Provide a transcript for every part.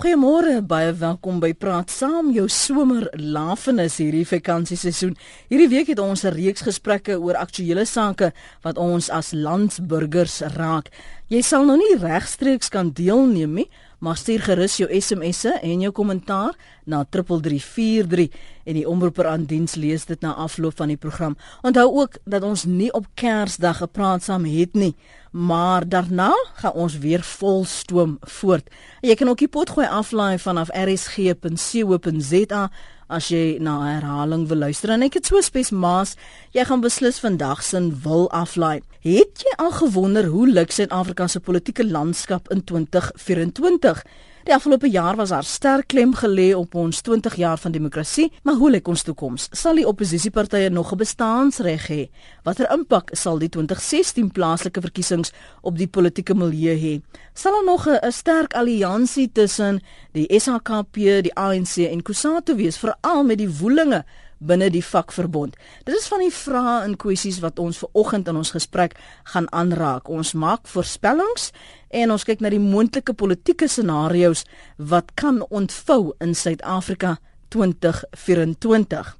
Goeiemôre, baie welkom by Praat Saam, jou somer lafenis hierdie vakansieseisoen. Hierdie week het ons 'n reeks gesprekke oor aktuelle sake wat ons as landsburgers raak. Jy sal nou nie regstreeks kan deelneem nie, maar stuur gerus jou SMS'e en jou kommentaar na 3343 en die omroeper aan diens lees dit na afloop van die program. Onthou ook dat ons nie op Kersdag gepraat saam het nie, maar daarna gaan ons weer vol stoom voort. Jy kan ook die pot gooi aflaai vanaf rsg.co.za as jy na herhaling wil luister en ek het so spes maas jy gaan beslis vandag sin wil aflaai. Het jy al gewonder hoe lyk Suid-Afrika se politieke landskap in 2024 Die afgelope jaar was daar sterk klem gelê op ons 20 jaar van demokrasie, maar hoe lyk ons toekoms? Sal die oppositiepartye nog 'n bestaansreg hê? Watter impak sal die 2016 plaaslike verkiesings op die politieke milieu hê? Sal daar nog 'n sterk alliansie tussen die SHKP, die ANC en Kusatu wees, veral met die woelinge binne die vakverbond. Dit is van die vrae en kwessies wat ons ver oggend in ons gesprek gaan aanraak. Ons maak voorspellings en ons kyk na die moontlike politieke scenario's wat kan ontvou in Suid-Afrika 2024.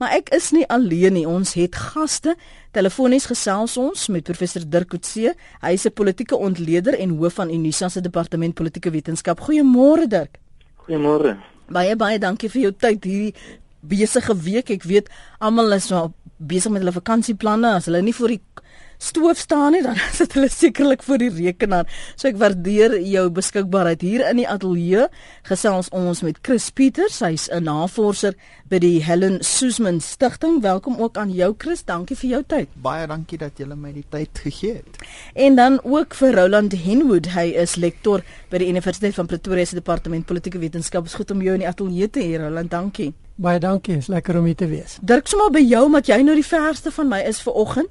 Maar ek is nie alleen nie. Ons het gaste. Telefonies gesels ons met professor Dirk Coetzee. Hy is 'n politieke ontleder en hoof van Unisa se departement politieke wetenskap. Goeiemôre Dirk. Goeiemôre. Baie baie dankie vir jou tyd hierdie besige week. Ek weet almal is nou besig met hulle vakansieplanne. As hulle nie voor die stoof staan nie, dan sit hulle sekerlik voor die rekenaar. So ek waardeer jou beskikbaarheid hier in die ateljee. Gesels ons met Chris Pieters, hy's 'n navorser by die Helen Suzman Stichting. Welkom ook aan jou Chris. Dankie vir jou tyd. Baie dankie dat jy my die tyd gegee het. En dan ook vir Roland Henwood. Hy is lektor by die Universiteit van Pretoria se departement politieke wetenskap. Dit is goed om jou in die ateljee te hê, Roland. Dankie. Baie dankie, is lekker om hier te wees. Dirk, sommer by jou omdat jy nou die verste van my is vir oggend.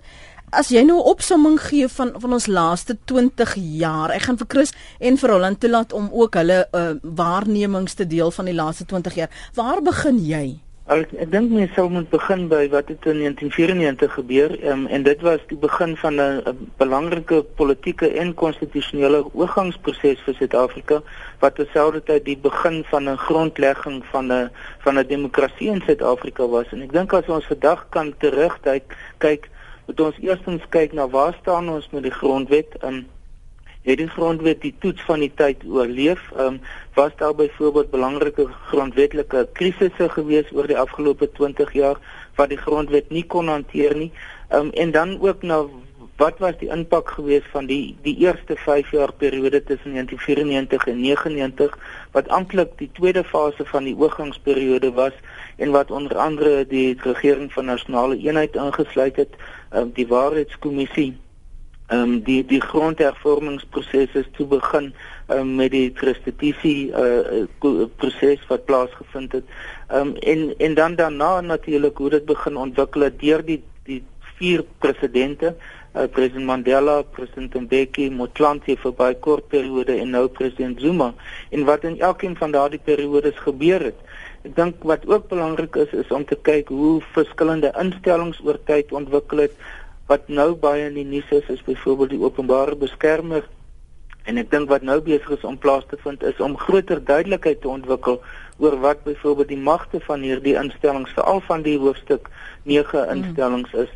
As jy nou 'n opsomming gee van van ons laaste 20 jaar, ek gaan vir Chris en vir Roland toelaat om ook hulle uh, waarnemings te deel van die laaste 20 jaar. Waar begin jy? Ek, ek dink mens sou moet begin by wat het in 1994 gebeur um, en dit was die begin van 'n belangrike politieke en konstitusionele oorgangsproses vir Suid-Afrika wat terselfdertyd die begin van 'n grondlegging van 'n van 'n demokrasie in Suid-Afrika was en ek dink as ons vandag kan terugkyk kyk moet ons eerstens kyk na waar staan ons met die grondwet in um, het die grondwet die toets van die tyd oorleef. Ehm um, was daar byvoorbeeld belangrike grondwetlike krisisse gewees oor die afgelope 20 jaar wat die grondwet nie kon hanteer nie. Ehm um, en dan ook na wat was die impak gewees van die die eerste 5 jaar periode tussen 1994 en 99 wat amptelik die tweede fase van die oorgangsperiode was en wat onder andere die regering van nasionale eenheid ingesluit het, ehm um, die waarheidskommissie ehm um, die die grondhervormingsproses is toe begin um, met die restituisie uh, proses wat plaasgevind het. Ehm um, en en dan daarna natuurlik hoe dit begin ontwikkel deur die die vier presidente, uh, president Mandela, president Mbeki, Motlanthe vir baie kort periode en nou president Zuma en wat in elkeen van daardie periodes gebeur het. Ek dink wat ook belangrik is is om te kyk hoe verskillende instellings oor tyd ontwikkel het wat nou baie in die nuus is is byvoorbeeld die openbare beskermer en ek dink wat nou besig is om plaas te vind is om groter duidelikheid te ontwikkel oor wat byvoorbeeld die magte van hierdie instellings veral van die hoofstuk 9 hmm. instellings is.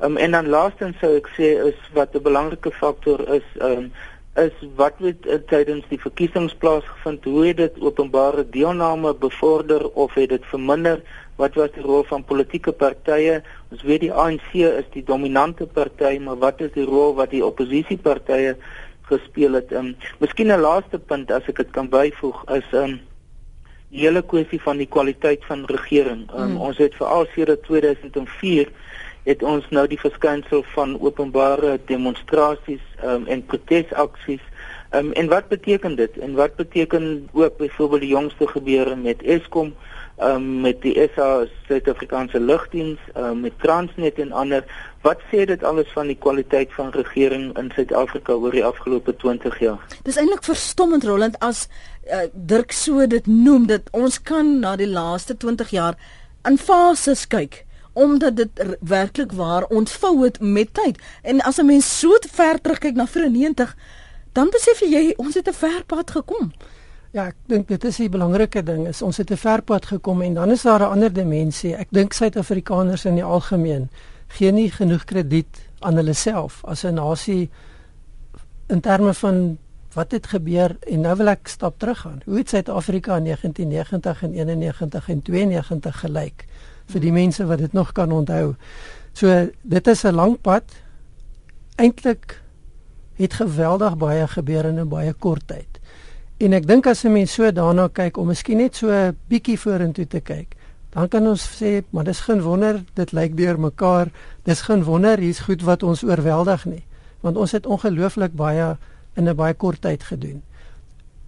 Um, en dan laastens sou ek sê is wat 'n belangrike faktor is um, is wat het uh, tydens die verkiesings plaasgevind hoe het dit openbare deelname bevorder of het dit verminder wat was die rol van politieke partye? Ons weet die ANC is die dominante party, maar wat is die rol wat die oppositiepartye gespeel het? Um, miskien 'n laaste punt as ek dit kan byvoeg is um, die hele kwessie van die kwaliteit van regering. Um, mm. Ons het veral sedert 2004 het ons nou die verskynsel van openbare demonstrasies um, en protesaksies Um, en wat beteken dit? En wat beteken ook byvoorbeeld die jongste gebeure met Eskom? um, met die SA Suid-Afrikaanse Lugdiens, um, met Transnet en ander. Wat sê dit alles van die kwaliteit van regering in Suid-Afrika oor die afgelope 20 jaar? Dis eintlik verstommend Roland as uh, Dirk so dit noem dat ons kan na die laaste 20 jaar in fases kyk omdat dit werklik waar ontvou het met tyd. En as 'n mens so ver terugkyk na 94, dan besef jy ons het 'n ver pad gekom. Ja, ek dink dit is die belangrike ding is ons het 'n ver pad gekom en dan is daar 'n ander dimensie. Ek dink Suid-Afrikaners in die algemeen gee nie genoeg krediet aan hulle self as 'n nasie in terme van wat het gebeur en nou wil ek stap terug gaan. Hoe het Suid-Afrika in 1990 en 91 en 92 gelyk vir die mense wat dit nog kan onthou? So dit is 'n lang pad. Eintlik het geweldig baie gebeur in 'n baie kort tyd. En ek dink as 'n mens so daarna kyk om miskien net so 'n bietjie vorentoe te kyk, dan kan ons sê, maar dis geen wonder dit lyk deur mekaar. Dis geen wonder hier's goed wat ons oorweldig nie, want ons het ongelooflik baie in 'n baie kort tyd gedoen.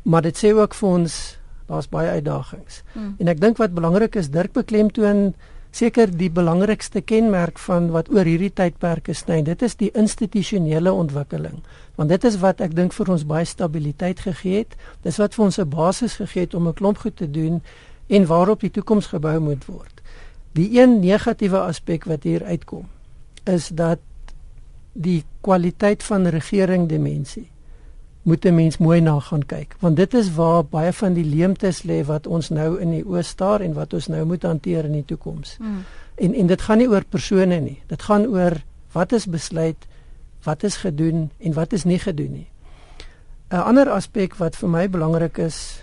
Maar dit sê ook vir ons daar's baie uitdagings. Hmm. En ek dink wat belangrik is, Dirk beklemtoon seker die belangrikste kenmerk van wat oor hierdie tydperke sny. Dit is die institusionele ontwikkeling. Want dit is wat ek dink vir ons baie stabiliteit gegee het. Dis wat vir ons 'n basis gegee het om 'n klomp goed te doen en waarop die toekoms gebou moet word. Die een negatiewe aspek wat hier uitkom is dat die kwaliteit van regering dimensie moet 'n mens mooi na gaan kyk want dit is waar baie van die leemtes lê wat ons nou in die oë staar en wat ons nou moet hanteer in die toekoms. Mm. En en dit gaan nie oor persone nie. Dit gaan oor wat is besluit, wat is gedoen en wat is nie gedoen nie. 'n Ander aspek wat vir my belangrik is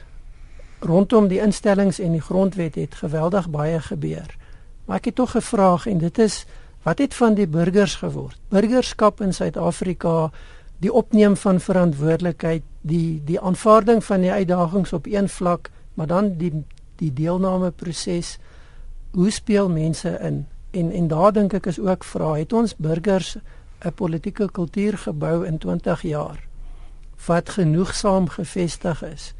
rondom die instellings en die grondwet het geweldig baie gebeur. Maar ek het tog 'n vraag en dit is wat het van die burgers geword? Burgerskap in Suid-Afrika die opneem van verantwoordelikheid, die die aanvaarding van die uitdagings op een vlak, maar dan die die deelname proses. Hoe speel mense in? En en daar dink ek is ook vra, het ons burgers 'n politieke kultuur gebou in 20 jaar wat genoegsaam gevestig is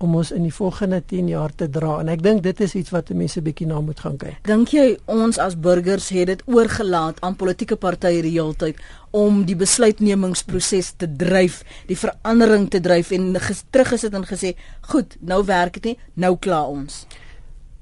om ons in die volgende 10 jaar te dra en ek dink dit is iets wat mense bietjie na moet gaan kyk. Dink jy ons as burgers het dit oorgelaat aan politieke partye die hele tyd om die besluitnemingsproses te dryf, die verandering te dryf en teruggesit en gesê, "Goed, nou werk dit nie, nou klaar ons."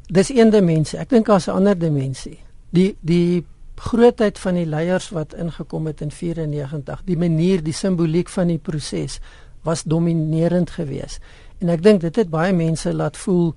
Dis een dimensie. Ek dink daar's 'n ander dimensie. Die die grootheid van die leiers wat ingekom het in 94, die manier, die simboliek van die proses was dominerend geweest. En ek dink dit het baie mense laat voel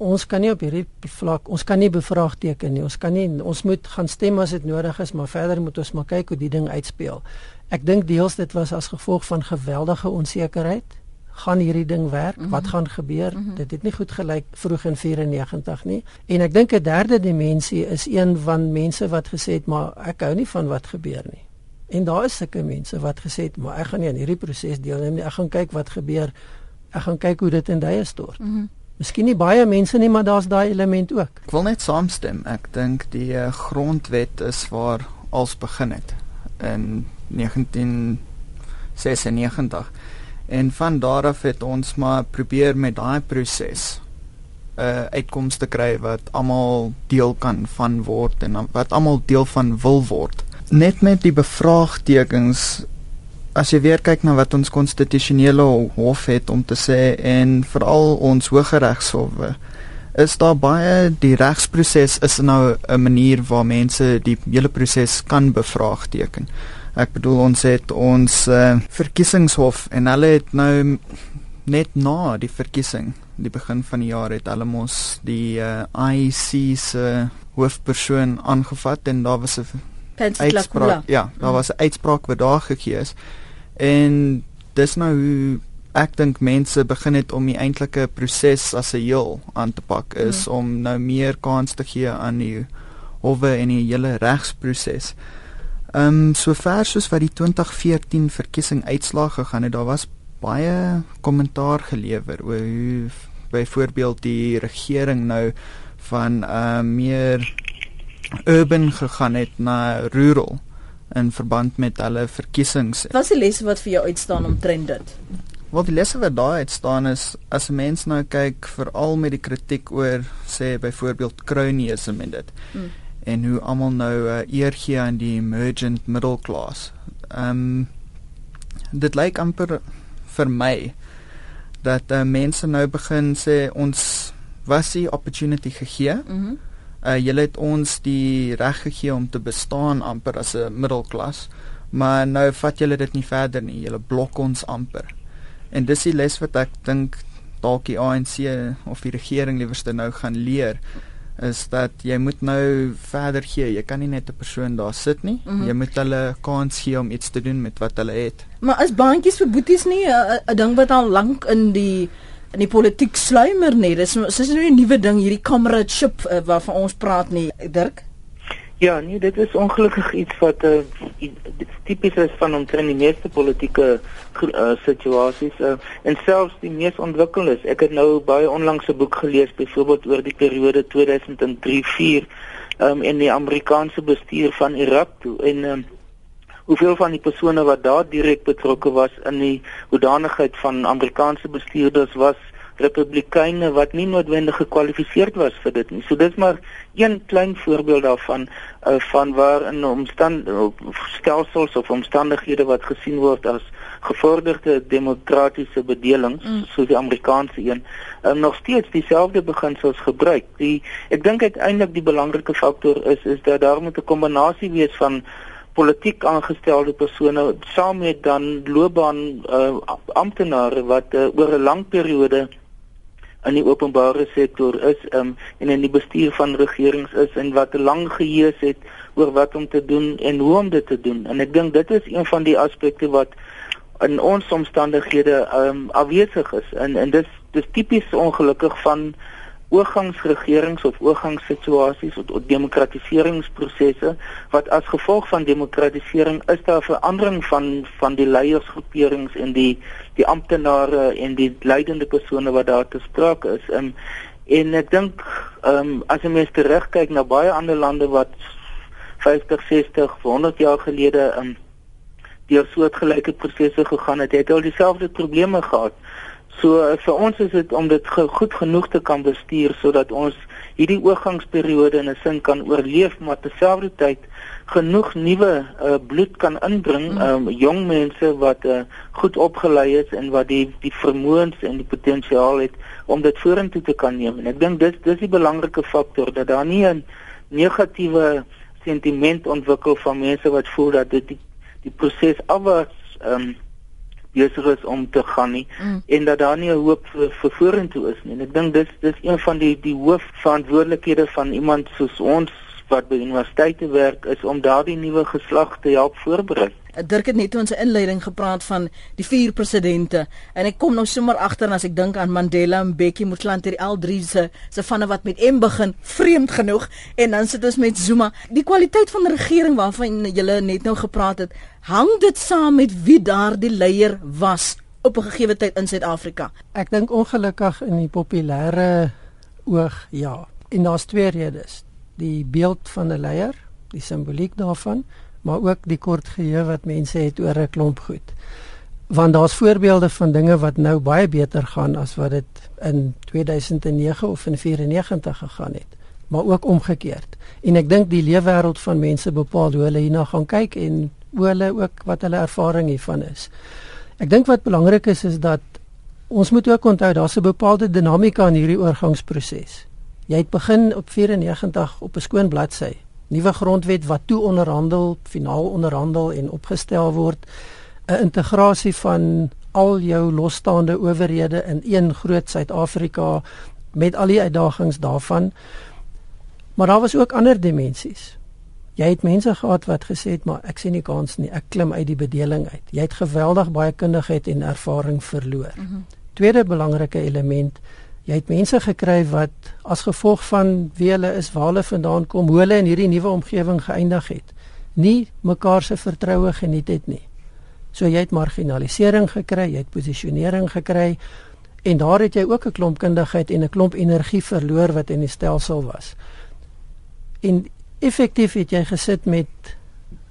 ons kan nie op hierdie vlak, ons kan nie bevraagteken nie. Ons kan nie ons moet gaan stem as dit nodig is, maar verder moet ons maar kyk hoe die ding uitspeel. Ek dink deels dit was as gevolg van geweldige onsekerheid. Gaan hierdie ding werk? Mm -hmm. Wat gaan gebeur? Mm -hmm. Dit het nie goed gelyk vroeg in 94 nie. En ek dink 'n derde dimensie is een van mense wat gesê het, maar ek hou nie van wat gebeur nie. En daar is sulke mense wat gesê het, maar ek gaan nie aan hierdie proses deelneem nie. Ek gaan kyk wat gebeur ek gaan kyk hoe dit in duie stort. Mm Miskien nie baie mense nie, maar daar's daai element ook. Ek wil net saamstem. Ek dink die uh, grondwet is waar alles begin het in 1996. En van daar af het ons maar probeer met daai proses 'n uh, uitkoms te kry wat almal deel kan van word en wat almal deel van wil word. Net met die bevraagtekens as jy weer kyk na wat ons konstitusionele hof het om te sê en veral ons hooggeregshof is daar baie die regsproses is nou 'n manier waar mense die hele proses kan bevraagteken. Ek bedoel ons het ons uh, verkiesingshof en hulle het nou net na die verkiesing die begin van die jaar het hulle mos die uh, eh, IEC se hoofpersoon aangevat en daar was 'n uitspraak ja daar was 'n uitspraak wat daar gegee is En dis nou hoe ek dink mense begin het om die eintlike proses as 'n heel aan te pak is hmm. om nou meer kans te gee aan die howe en die hele regsproses. Ehm um, sover soos wat die 2014 verkiesing uitslaag gegaan het, daar was baie kommentaar gelewer oor hoe byvoorbeeld die regering nou van uh, meer urban gegaan het na rural in verband met hulle verkiesings. Wat is die lesse wat vir jou uitstaan omtrent dit? Wat die lesse wat daar uitstaan is as 'n mens nou kyk veral met die kritiek oor sê byvoorbeeld cronyism en dit. Hmm. En hoe almal nou uh, eer gee aan die emergent middle class. Ehm um, dit lyk amper vir my dat uh, mense nou begin sê ons was die opportunity gegee. Mhm. Mm uh julle het ons die reg gegee om te bestaan amper as 'n middelklas maar nou vat julle dit nie verder nie julle blok ons amper en dis die les wat ek dink dalk die ANC of die regering liewerste nou gaan leer is dat jy moet nou verder gee. Jy kan nie net 'n persoon daar sit nie. Mm -hmm. Jy moet hulle kans gee om iets te doen met wat hulle het. Maar is baantjies vir boeties nie 'n ding wat al lank in die in die politiek sluimer nie. Dis dis nou 'n nuwe ding hierdie comradeship uh, waarvan ons praat nie, Dirk. Ja, nee, dit is ongelukkig iets wat uh, tipies is van omtrent die meeste politieke uh, situasies uh, en selfs die mees ontwikkeldes. Ek het nou baie onlangs 'n boek gelees byvoorbeeld oor die periode 2003-4 um, in die Amerikaanse bestuur van Irak toe en um, hoeveel van die persone wat daar direk betrokke was in die hoedanigheid van Amerikaanse bestuurders was republikeine wat nie noodwendig gekwalifiseerd was vir dit nie. So dis maar een klein voorbeeld daarvan uh, van waar in omstand stelsels of omstandighede wat gesien word as gevorderde demokratiese bedeling mm. soos die Amerikaanse een um, nog steeds dieselfde beginsels gebruik. Die ek dink uiteindelik die belangrike faktor is is dat daar moet 'n kombinasie wees van politiek aangestelde persone saam met dan loopbaan uh, amptenare wat uh, oor 'n lang periode in die openbare sektor is um, en in die bestuur van regerings is en wat lank gehees het oor wat om te doen en hoe om dit te doen. En ek dink dit is een van die aspekte wat in ons omstandighede um, afwesig is. En en dis dis tipies ongelukkig van oorgangsregerings of oorgangssituasies of, of demokratiseringsprosesse wat as gevolg van demokratisering is daar verandering van van die leiersgroeperings en die die amptenare en die leidende persone wat daar te sprake is. Um, en ek dink ehm um, as jy mens terugkyk na baie ander lande wat 50, 60, 100 jaar gelede ehm um, deur soortgelyke prosesse gegaan het, het hulle dieselfde probleme gehad. So vir ons is dit om dit goed genoeg te kan bestuur sodat ons hierdie oorgangsperiode in 'n sin kan oorleef maar terselfdertyd genoeg nuwe uh, bloed kan inbring, mm. um, jong mense wat uh, goed opgelei is en wat die die vermoëns en die potensiaal het om dit vorentoe te kan neem. En ek dink dis dis die belangrike faktor dat daar nie 'n negatiewe sentiment ontwikkel van mense wat voel dat dit die, die proses afwaarts um, besig is om te gaan nie mm. en dat daar nie 'n hoop vir, vir vorentoe is nie. En ek dink dis dis een van die die hoofverantwoordelikhede van iemand soos ons wat by universiteite werk is om daardie nuwe geslag te help voorberei. Dirk het net ons inleiding gepraat van die vier presidente en ek kom nou sommer agter as ek dink aan Mandela en Bekkie Mothlante die L3 se se vanne wat met M begin vreemd genoeg en dan sit ons met Zuma. Die kwaliteit van die regering waarvan julle net nou gepraat het hang dit saam met wie daardie leier was op 'n gegeewe tyd in Suid-Afrika? Ek dink ongelukkig in die populêre oog ja. En daar's twee redes die beeld van 'n leier die simboliek daarvan maar ook die kort geheue wat mense het oor 'n klomp goed. Want daar's voorbeelde van dinge wat nou baie beter gaan as wat dit in 2009 of in 94 gegaan het, maar ook omgekeerd. En ek dink die leefwêreld van mense bepaal hoe hulle hierna gaan kyk en hoe hulle ook wat hulle ervaring hiervan is. Ek dink wat belangrik is is dat ons moet ook onthou daar's 'n bepaalde dinamika in hierdie oorgangsproses. Jy het begin op 94 op 'n skoon bladsy nuwe grondwet wat toe onderhandel, finaal onderhandel en opgestel word, 'n integrasie van al jou losstaande owerhede in een groot Suid-Afrika met al die uitdagings daarvan. Maar daar was ook ander dimensies. Jy het mense gehad wat gesê het maar ek sien nie kans nie, ek klim uit die bedeling uit. Jy het geweldig baie kundigheid en ervaring verloor. Mm -hmm. Tweede belangrike element jy het mense gekry wat as gevolg van wie hulle is, waar hulle vandaan kom, hoe hulle in hierdie nuwe omgewing geëindig het, nie mekaar se vertroue geniet het nie. So jy het marginalisering gekry, jy het posisionering gekry en daar het jy ook 'n klomp kundigheid en 'n klomp energie verloor wat in die stelsel was. En effektief het jy gesit met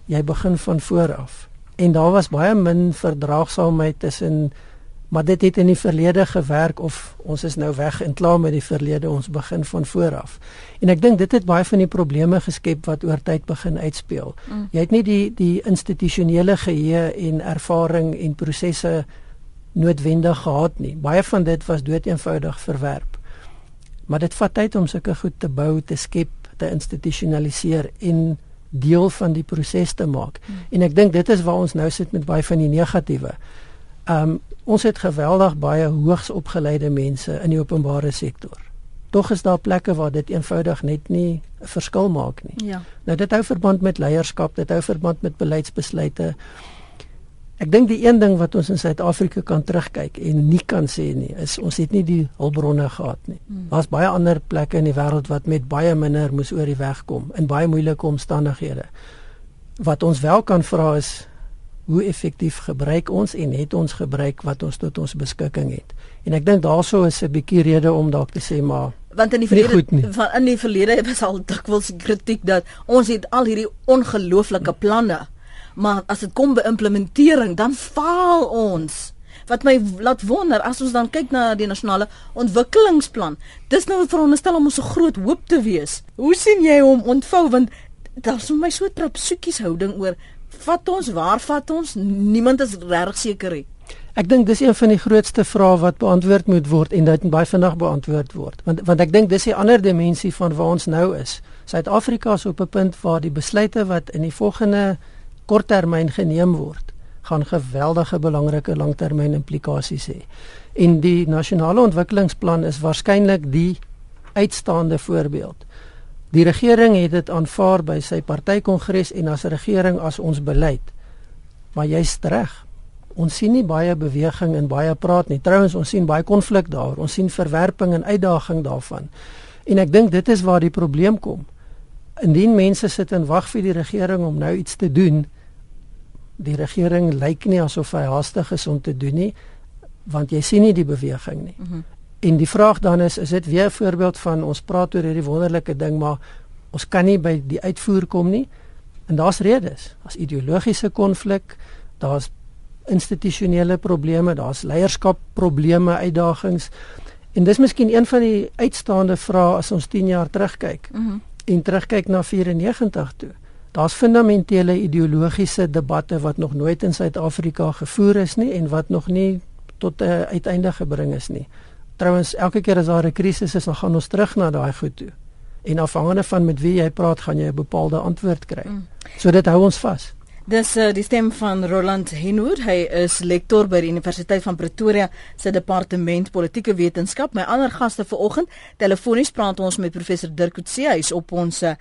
jy begin van voor af. En daar was baie min verdraagsaamheid tussen maar dit het in die verlede gewerk of ons is nou weg en klaar met die verlede ons begin van voor af. En ek dink dit het baie van die probleme geskep wat oor tyd begin uitspeel. Mm. Jy het nie die die institusionele geheue en ervaring en prosesse noodwendig gehad nie. Baie van dit was doeteenvoudig verwerp. Maar dit vat tyd om sulke goed te bou, te skep, te institusionaliseer en deel van die proses te maak. Mm. En ek dink dit is waar ons nou sit met baie van die negatiewe. Um Ons het geweldig baie hoogs opgeleide mense in die openbare sektor. Tog is daar plekke waar dit eenvoudig net nie 'n verskil maak nie. Ja. Nou dit hou verband met leierskap, dit hou verband met beleidsbesluite. Ek dink die een ding wat ons in Suid-Afrika kan terugkyk en nie kan sê nie, is ons het nie die hulpbronne gehad nie. Hmm. Daar's baie ander plekke in die wêreld wat met baie minder moes oor die weg kom in baie moeilike omstandighede. Wat ons wel kan vra is hoe effektief gebruik ons en het ons gebruik wat ons tot ons beskikking het. En ek dink daaroor is 'n bietjie rede om dalk te sê maar want in die verlede van in die verlede was al dikwels kritiek dat ons het al hierdie ongelooflike planne maar as dit kom by implementering dan faal ons. Wat my laat wonder as ons dan kyk na die nasionale ontwikkelingsplan dis nou veronderstel om ons so groot hoop te wees. Hoe sien jy hom ontvou? Want daar's vir my so trapsoetjies houding oor vat ons waar vat ons niemand is reg seker nie Ek dink dis een van die grootste vrae wat beantwoord moet word en dit baie vinnig beantwoord word. Want want ek dink dis 'n ander dimensie van waar ons nou is. Suid-Afrika is op 'n punt waar die besluite wat in die volgende korttermyn geneem word, gaan geweldige belangrike langtermyn implikasies hê. En die nasionale ontwikkelingsplan is waarskynlik die uitstaande voorbeeld. Die regering het dit aanvaar by sy partykongres en as regering as ons beleid. Maar jy's reg. Ons sien nie baie beweging en baie praat nie. Trouwens, ons sien baie konflik daar. Ons sien verwerping en uitdaging daarvan. En ek dink dit is waar die probleem kom. Indien mense sit en wag vir die regering om nou iets te doen, die regering lyk nie asof hy haastig is om te doen nie, want jy sien nie die beweging nie. Mm -hmm. En die vraag dan is, is dit weer 'n voorbeeld van ons praat oor hierdie wonderlike ding, maar ons kan nie by die uitvoer kom nie. En daar's redes. Daar's ideologiese konflik, daar's institusionele probleme, daar's leierskapprobleme, uitdagings. En dis miskien een van die uitstaande vrae as ons 10 jaar terugkyk. Mm -hmm. En terugkyk na 94 toe. Daar's fundamentele ideologiese debatte wat nog nooit in Suid-Afrika gevoer is nie en wat nog nie tot 'n uh, uiteinde gebring is nie. Trouwens, elke keer as daar 'n krisis is, dan gaan ons terug na daai goed toe. En afhangende van met wie jy praat, gaan jy 'n bepaalde antwoord kry. Mm. So dit hou ons vas. Dis uh, die stem van Roland Henwood. Hy is lektor by die Universiteit van Pretoria se departement politieke wetenskap. My ander gaste vanoggend, telefonies praat ons met professor Dirk Coetzee. Hy is op ons uh,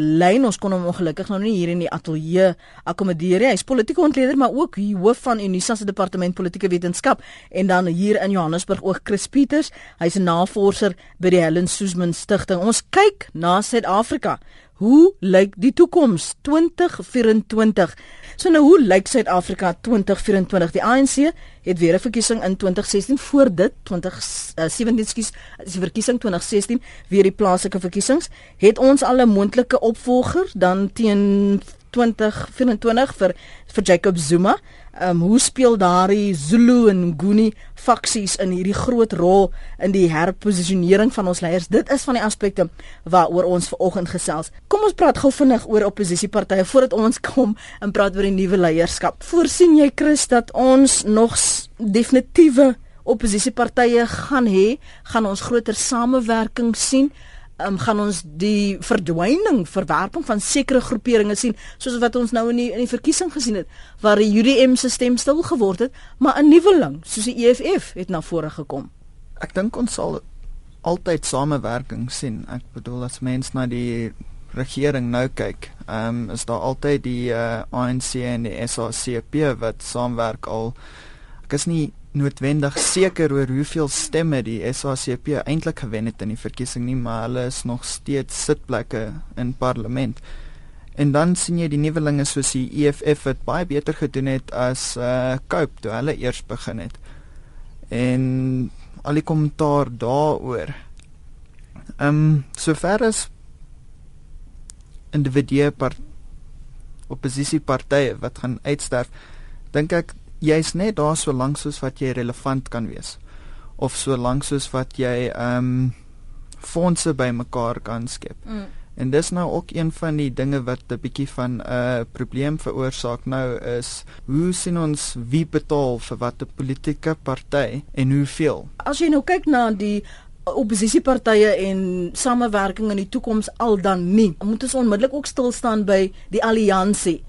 lyn. Ons kon hom ongelukkig nou nie hier in die ateljee akkommodeer nie. Hy is politieke ontleder, maar ook hoof van Unisa se departement politieke wetenskap en dan hier in Johannesburg ook Chris Pieters. Hy's 'n navorser by die Helen Suzman Stichting. Ons kyk na Suid-Afrika. Hoe lyk die toekoms 2024? So nou hoe lyk Suid-Afrika 2024? Die ANC het weer 'n verkiesing in 2016 voor dit 2017 uh, skies die verkiesing 2016 weer die plaaslike verkiesings. Het ons al 'n moontlike opvolger dan teen 2024 vir vir Jacob Zuma? Um, hoe speel daardie Zulu en Nguni faksies in hierdie groot rol in die herposisionering van ons leiers? Dit is van die aspekte waaroor ons vanoggend gesels. Kom ons praat gou vinnig oor oppositiepartye voordat ons kom en praat oor die nuwe leierskap. Voorsien jy Chris dat ons nog definitiewe oppositiepartye gaan hê? Gaan ons groter samewerking sien? Um, gaan ons die verdwyning, verwerping van sekere groeperinge sien, soos wat ons nou in die in die verkiesing gesien het waar die UDM se stem stil geword het, maar 'n nuweling soos die EFF het na vore gekom. Ek dink ons sal altyd samewerking sien. Ek bedoel as mens na die regering nou kyk, ehm um, is daar altyd die uh, eh, ANC en die SACP wat saamwerk al ek is nie noodwendig seker oor hoeveel stemme die SACP eintlik gewen het in die verkiesing nie, maar hulle is nog steeds sitplekke in parlement. En dan sien jy die nuwelinge soos die EFF wat baie beter gedoen het as uh Cope toe hulle eers begin het. En al die kommentaar daaroor. Ehm um, sover as individue part oppositiepartye wat gaan uitsterf, dink ek jy's net daar so lank soos wat jy relevant kan wees of so lank soos wat jy ehm um, fondse bymekaar kan skep. Mm. En dis nou ook een van die dinge wat 'n bietjie van 'n uh, probleem veroorsaak nou is hoe sien ons wie betaal vir watter politieke party en hoeveel? As jy nou kyk na die oppositiepartye en samewerking in die toekoms al dan nie, moet ons onmiddellik ook stil staan by die alliansie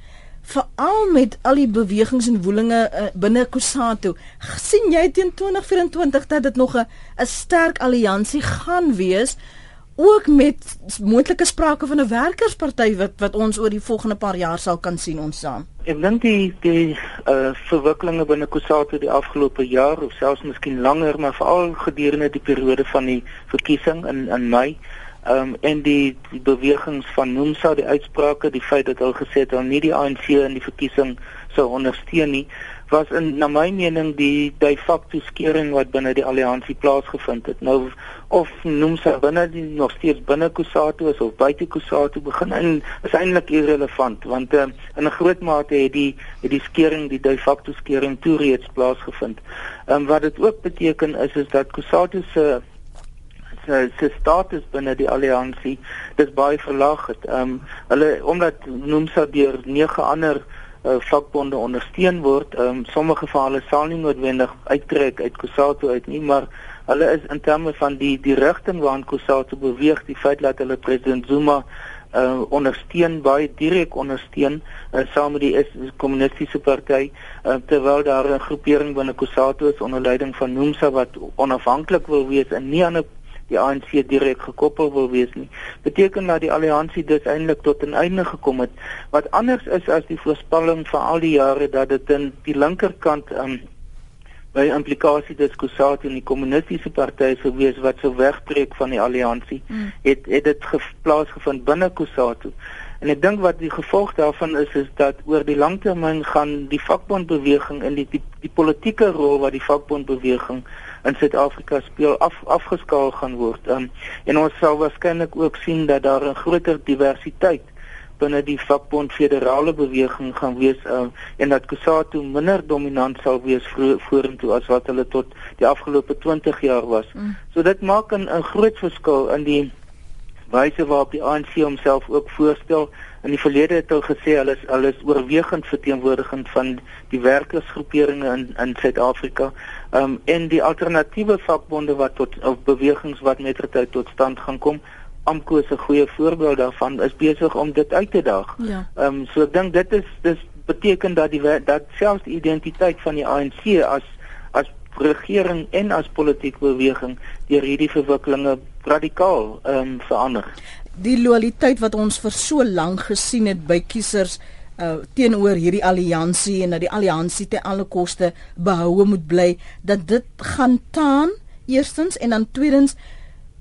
veral met al die bewegings en woelinge uh, binne Kusatu. sien jy teen 2024 dat dit nog 'n 'n sterk alliansie gaan wees? ook met moontlike sprake van 'n werkersparty wat wat ons oor die volgende paar jaar sal kan sien ons saam. Ek dink die die uh verwikkelinge binne Kusatu die afgelope jaar of selfs miskien langer, maar veral gedurende die periode van die verkiesing in in Mei, ehm um, en die die bewegings van Nomsa, die uitsprake, die feit dat hulle gesê het hulle nie die ANC in die verkiesing sou ondersteun nie, was in na my mening die de facto skering wat binne die alliansie plaasgevind het. Nou of noem sy binne die nog steeds binne Kusatu is of buite Kusatu begin en is eintlik irrelevant want uh, in 'n groot mate het die het die skering die de facto skering toe reeds plaasgevind. Ehm um, wat dit ook beteken is is dat Kusatu se se se status binne die alliansie dis baie verlaag het. Ehm um, hulle omdat noem sy deur nege ander uh, vakbonde ondersteun word. Ehm um, sommige van hulle sal nie noodwendig uittrek uit Kusatu uit nie, maar hulle is in terme van die die rigting waarna Kusatu beweeg, die feit dat hulle president Zuma uh ondersteun baie direk ondersteun uh, saam met die kommunistiese party uh, terwyl daar 'n groepering binne Kusatu is onder leiding van Nomsa wat onafhanklik wil wees en nie aan 'n die ANC direk gekoppel wil wees nie. Beteken dat die alliansie dus eintlik tot 'n einde gekom het. Wat anders is as die voorspelling van al die jare dat dit in die linkerkant um, by implikasie diskussie in die kommunistiese partye sou wees wat sou wegbreek van die alliansie, mm. het het dit plaasgevind binne Kusatu. En ek dink wat die gevolg daarvan is is dat oor die langtermyn gaan die vakbondbeweging in die die, die politieke rol wat die vakbondbeweging in Suid-Afrika speel af afgeskaal gaan word. Um, en ons sal waarskynlik ook sien dat daar 'n groter diversiteit binne die vakbond federale beweging gaan wees um, en dat Kusatu minder dominant sal wees vorentoe as wat hulle tot die afgelope 20 jaar was. Mm. So dit maak 'n groot verskil in die wyse waarop die ANC homself ook voorstel. In die verlede het hulle gesê hulle is hulle is oorwegend verteenwoordigend van die werkersgroeperinge in in Suid-Afrika. Ehm um, en die alternatiewe vakbonde wat tot of bewegings wat met tyd tot stand gaan kom. AMKO is 'n goeie voorbeeld daarvan is besig om dit uit te daag. Ja. Ehm um, so ek dink dit is dis beteken dat die dat selfs die identiteit van die ANC as as regering en as politieke beweging deur hierdie verwikkelinge radikaal ehm um, verander. Die loyaliteit wat ons vir so lank gesien het by kiesers uh teenoor hierdie alliansie en dat die alliansie te alle koste behoue moet bly dat dit gaan taan eerstens en dan tweedens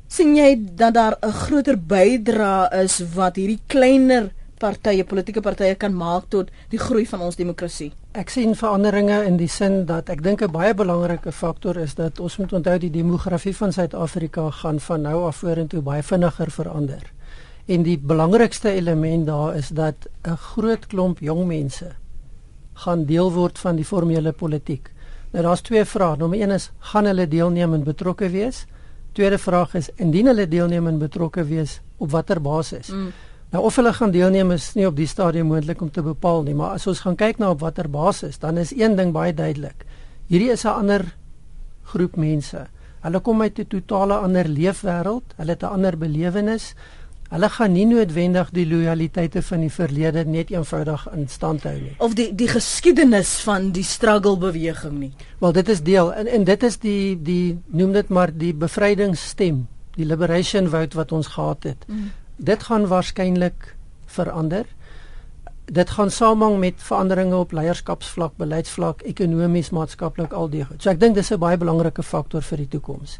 sien jy dat daar 'n groter bydra is wat hierdie kleiner partye politieke partye kan maak tot die groei van ons demokrasie. Ek sien veranderinge in die sin dat ek dink 'n baie belangrike faktor is dat ons moet onthou die demografie van Suid-Afrika gaan van nou af vorentoe baie vinniger verander. En die belangrikste element daar is dat 'n groot klomp jong mense gaan deel word van die formele politiek. Nou daar's twee vrae. Nommer 1 is gaan hulle deelneem en betrokke wees? Tweede vraag is indien hulle deelneem en betrokke wees, op watter basis? Mm. Nou of hulle gaan deelneem is nie op die stadium moontlik om te bepaal nie, maar as ons gaan kyk na op watter basis, dan is een ding baie duidelik. Hierdie is 'n ander groep mense. Hulle kom uit 'n totale ander leefwêreld, hulle het 'n ander belewenis. Hulle gaan nie noodwendig die lojaliteite van die verlede net eenvoudig in stand hou nie. Of die die geskiedenis van die struggle beweging nie. Wel dit is deel en en dit is die die noem dit maar die bevrydingsstem, die liberation vote wat ons gehad het. Mm dit gaan waarskynlik verander. Dit gaan samehang met veranderinge op leierskapsvlak, beleidsvlak, ekonomies, maatskaplik al die goed. So ek dink dis 'n baie belangrike faktor vir die toekoms.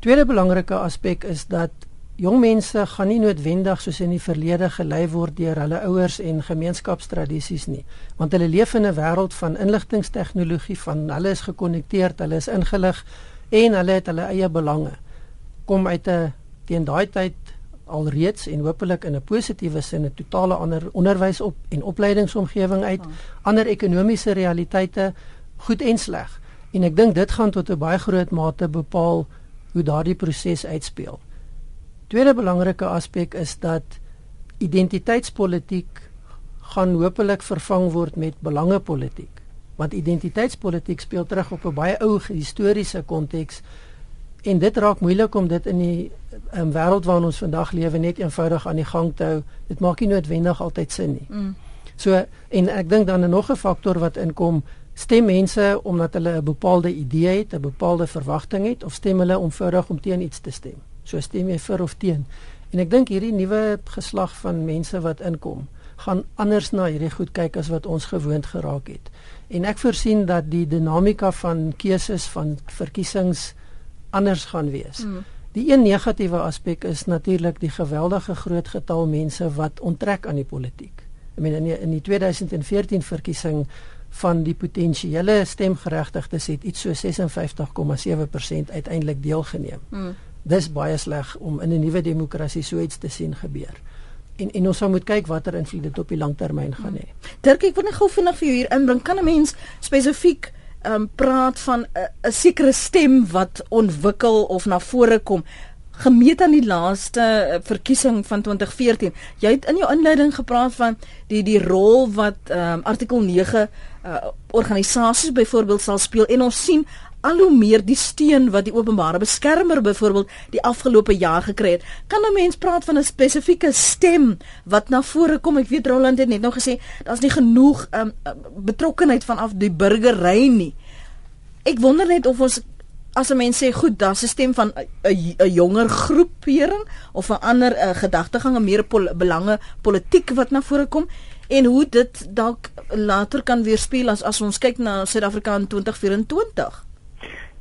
Tweede belangrike aspek is dat jong mense gaan nie noodwendig soos in die verlede gelei word deur hulle ouers en gemeenskapstradisies nie, want hulle leef in 'n wêreld van inligtingstegnologie, van hulle is gekonnekteerd, hulle is ingelig en hulle het hulle eie belange. Kom uit 'n teen daai tyd alreeds en hopelik in 'n positiewe sin 'n totale ander onderwys op en opleidingsomgewing uit, ander ekonomiese realiteite, goed en sleg. En ek dink dit gaan tot 'n baie groot mate bepaal hoe daardie proses uitspeel. Tweede belangrike aspek is dat identiteitspolitiek gaan hopelik vervang word met belangepolitiek. Want identiteitspolitiek speel terug op 'n baie ou historiese konteks en dit raak moeilik om dit in die um, wêreld waarin ons vandag lewe net eenvoudig aan die gang te hou. Dit maak nie noodwendig altyd sin nie. Mm. So en ek dink dan 'n nog 'n faktor wat inkom stem mense omdat hulle 'n bepaalde idee het, 'n bepaalde verwagting het of stem hulle omvoudig om teen iets te stem. So stem jy vir of teen. En ek dink hierdie nuwe geslag van mense wat inkom, gaan anders na hierdie goed kyk as wat ons gewoond geraak het. En ek voorsien dat die dinamika van keuses van verkiesings anders gaan wees. Mm. Die een negatiewe aspek is natuurlik die geweldige groot getal mense wat onttrek aan die politiek. Ek meen in die, in die 2014 verkiesing van die potensiële stemgeregtigdes het iets so 56,7% uiteindelik deelgeneem. Mm. Dis baie sleg om in 'n nuwe demokrasie so iets te sien gebeur en en ons sal moet kyk watter invloed dit op die langtermyn gaan hê. Dirk, ek wil net gou vinnig vir jou hier inbring. Kan 'n mens spesifiek ehm um, praat van 'n sekere stem wat ontwikkel of na vore kom? gemeet aan die laaste uh, verkiesing van 2014. Jy het in jou inleiding gepraat van die die rol wat ehm um, artikel 9 uh, organisasies byvoorbeeld sal speel en ons sien al hoe meer die steun wat die openbare beskermer byvoorbeeld die afgelope jaar gekry het. Kan 'n mens praat van 'n spesifieke stem wat na vore kom? Ek weet Roland het net nog gesê daar's nie genoeg um, betrokkenheid vanaf die burgery nie. Ek wonder net of ons as 'n mens sê goed, daar's 'n stem van 'n jonger groepering of 'n ander gedagtegang, 'n meer pol belange politiek wat na vore kom en hoe dit dalk later kan weerspieël as as ons kyk na Suid-Afrika in 2024.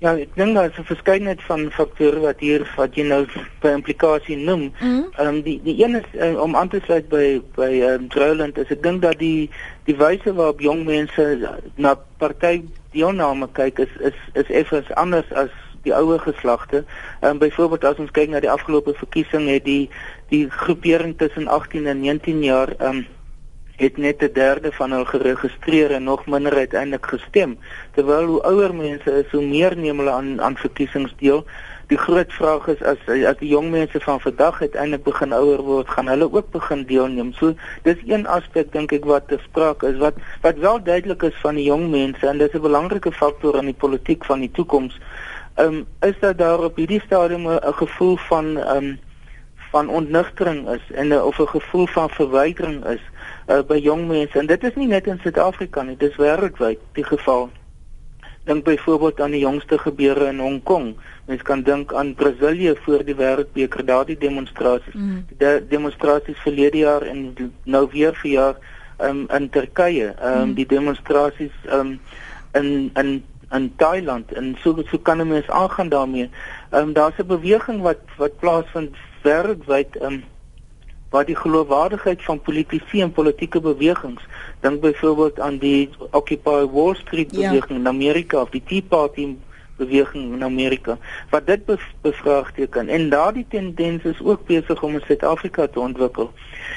Ja, ek dink daar is 'n verskeidenheid van faktore wat hier wat jy nou by implikasie noem. Mhm. Ehm mm um, die die een is uh, om aan te sluit by by ehm um, Droland is ek dink dat die die wyse waarop jong mense na party deelname kyk is is is effens anders as die ouer geslagte. Ehm um, byvoorbeeld as ons kyk na die afgelope verkiesing het die die groepering tussen 18 en 19 jaar ehm um, het net 'n derde van hulle geregistreer en nog minder uiteindelik gestem. Terwyl hoe ouer mense is, hoe meer neem hulle aan aan verkiesings deel. Die groot vraag is as as die jong mense van vandag uiteindelik begin ouer word, gaan hulle ook begin deelneem. So dis een aspek dink ek wat te sprake is wat wat wel duidelik is van die jong mense en dis 'n belangrike faktor in die politiek van die toekoms. Ehm um, is dat daar op hierdie stadium 'n gevoel van ehm um, van ontnigtering is en of 'n gevoel van verwydering is uh, by jong mense en dit is nie net in Suid-Afrika nie, dis wêreldwyd die geval. Dink byvoorbeeld aan die jongste gebeure in Hong Kong. Mens kan dink aan Brasilië voor die wêreldbeker, daardie demonstrasies. Mm. Die de demonstrasies verlede jaar en nou weer vir jaar um, in Turkye, um, mm. die demonstrasies um, in in in Thailand en so so kan mense aangaan daarmee. Ehm um, daar's 'n beweging wat wat plaasvind wêreldwyd um, waar die geloofwaardigheid van politici en politieke bewegings, dink byvoorbeeld aan die Occupy Wall Street ja. beweging ja. in Amerika of die Tea Party beweging in Amerika, wat dit bevraagteken en daardie tendens is ook besig om in Suid-Afrika te ontwikkel.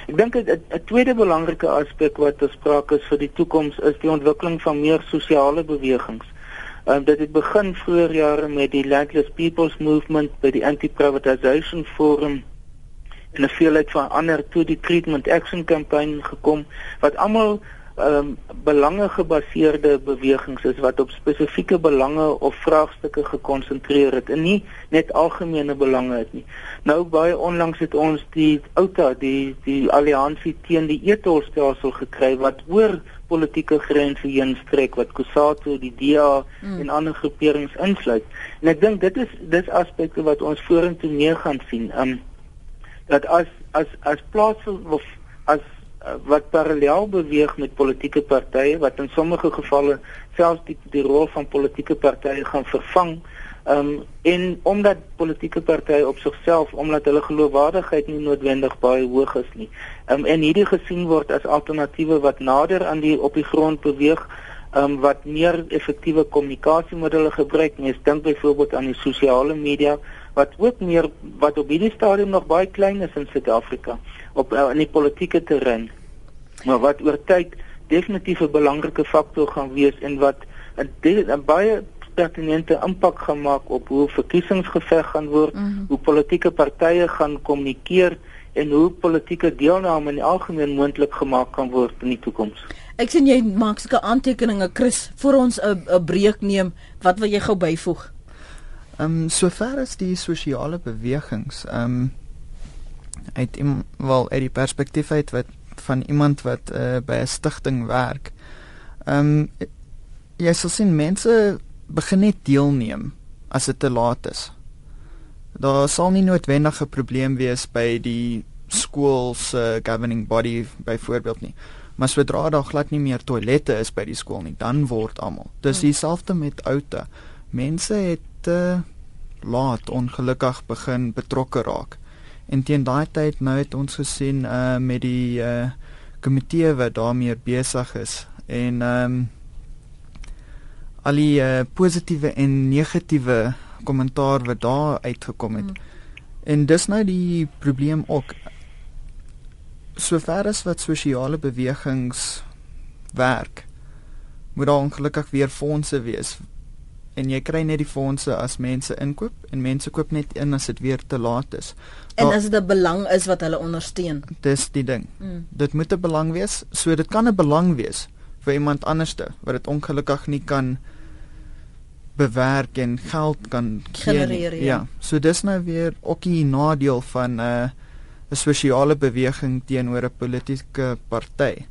Ek dink 'n tweede belangrike aspek wat bespreek is vir die toekoms is die ontwikkeling van meer sosiale bewegings. Um, dit het begin vroeër jare met die Landless People's Movement by die Anti-Privatization Forum en 'n veelheid van ander toe die treatment action campaign gekom wat almal ehm um, belange gebaseerde bewegings is wat op spesifieke belange of vraagstukke gekonsentreer het en nie net algemene belange het nie. Nou baie onlangs het ons die OUTA, die die alliansie teen die etolstelsel gekry wat oor politieke grense heen strek wat Kusatu, die DA mm. en ander groeperings insluit. En ek dink dit is dis aspekte wat ons vorentoe mee gaan sien. Ehm um, dat as as as plaas of as uh, wat parallel beweeg met politieke partye wat in sommige gevalle selfs die die rol van politieke partye gaan vervang um, en omdat politieke partye op sigself omdat hulle geloofwaardigheid nie noodwendig baie hoog is nie. Um, en hierdie gesien word as alternatiewe wat nader aan die op die grond beweeg um, wat meer effektiewe kommunikasiemiddels gebruik. Mens dink byvoorbeeld aan die sosiale media wat ook meer wat op hierdie stadium nog baie klein is in Suid-Afrika op uh, in die politieke terrein. Maar wat oor tyd definitief 'n belangrike faktor gaan wees en wat 'n baie pertinente impak gaan maak op hoe verkiesings geveg gaan word, mm -hmm. hoe politieke partye gaan kommunikeer en hoe politieke deelname in die algemeen moontlik gemaak kan word in die toekoms. Ek sien jy maak sulke aantekeninge Chris vir ons 'n 'n breek neem. Wat wil jy gou byvoeg? Ehm um, sover as die sosiale bewegings ehm um, uit wel uit die perspektief uit wat van iemand wat uh, by 'n stigting werk. Ehm um, jy sal sien mense begin net deelneem as dit te laat is. Daar sal nie noodwendig 'n probleem wees by die skool se governing body byvoorbeeld nie. Maar sodra daar glad nie meer toilette is by die skool nie, dan word almal. Dis hmm. dieselfde met oute. Mense het uh, laat ongelukkig begin betrokke raak. En teen daai tyd nou het ons gesien uh met die uh komitee wat daarmee besig is en ehm um, al die uh, positiewe en negatiewe kommentaar wat daar uitgekom het. Hmm. En dis nou die probleem ook sover as wat sosiale bewegings werk moet daar ongelukkig weer fondse wees en jy kry net die fondse as mense inkoop en mense koop net in as dit weer te laat is. En as dit 'n belang is wat hulle ondersteun. Dis die ding. Mm. Dit moet 'n belang wees. So dit kan 'n belang wees vir iemand anderste wat dit ongelukkig nie kan bewerk en geld kan genereer. Ja. ja. So dis nou weer ook 'n nadeel van 'n uh, 'n sosiale beweging teenoor 'n politieke party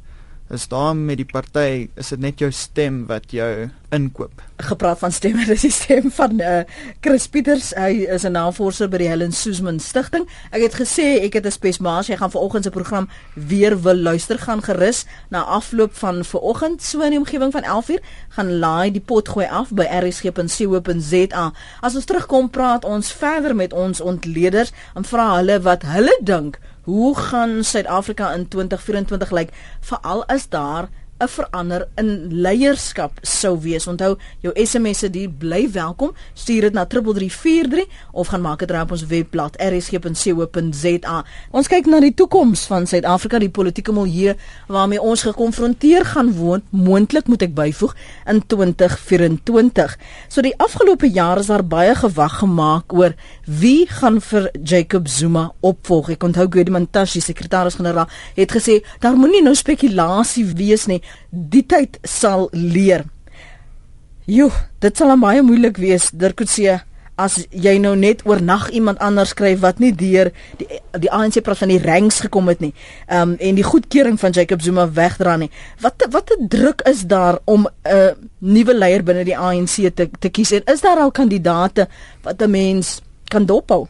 is daar met die party is dit net jou stem wat jou inkoop. Gepraat van stemme, dis die stem van uh, Chris Pieters. Hy is 'n navorser by die Helen Suzman Stichting. Ek het gesê ek het 'n spesmaas. Jy gaan vanoggend se program weer wil luister gaan gerus na afloop van vanoggend so in die omgewing van 11uur gaan laai die pot gooi af by rsg.co.za. As ons terugkom praat ons verder met ons ontleeders en vra hulle wat hulle dink Hoe gaan Suid-Afrika in 2024 lyk veral as daar 'n verander in leierskap sou wees. Onthou, jou SMS'e die bly welkom. Stuur dit na 3343 of gaan maak dit reg op ons webblad rsg.co.za. Ons kyk na die toekoms van Suid-Afrika, die politieke milieu waarmee ons gekonfronteer gaan word, moontlik moet ek byvoeg in 2024. So die afgelope jare is daar baie gewag gemaak oor wie gaan vir Jacob Zuma opvolg. Ek onthou Gediman Tashi, sekretaris-generaal, het gesê daar moenie nou spekulasie wees nie die tyd sal leer. Jo, dit sal baie moeilik wees, Dirk Coetzee, as jy nou net oornag iemand anders skryf wat nie deur die die ANC praat van die ranks gekom het nie. Ehm um, en die goedkeuring van Jacob Zuma wegdra nie. Wat wat 'n druk is daar om 'n uh, nuwe leier binne die ANC te te kies en is daar al kandidate wat 'n mens kan dophou?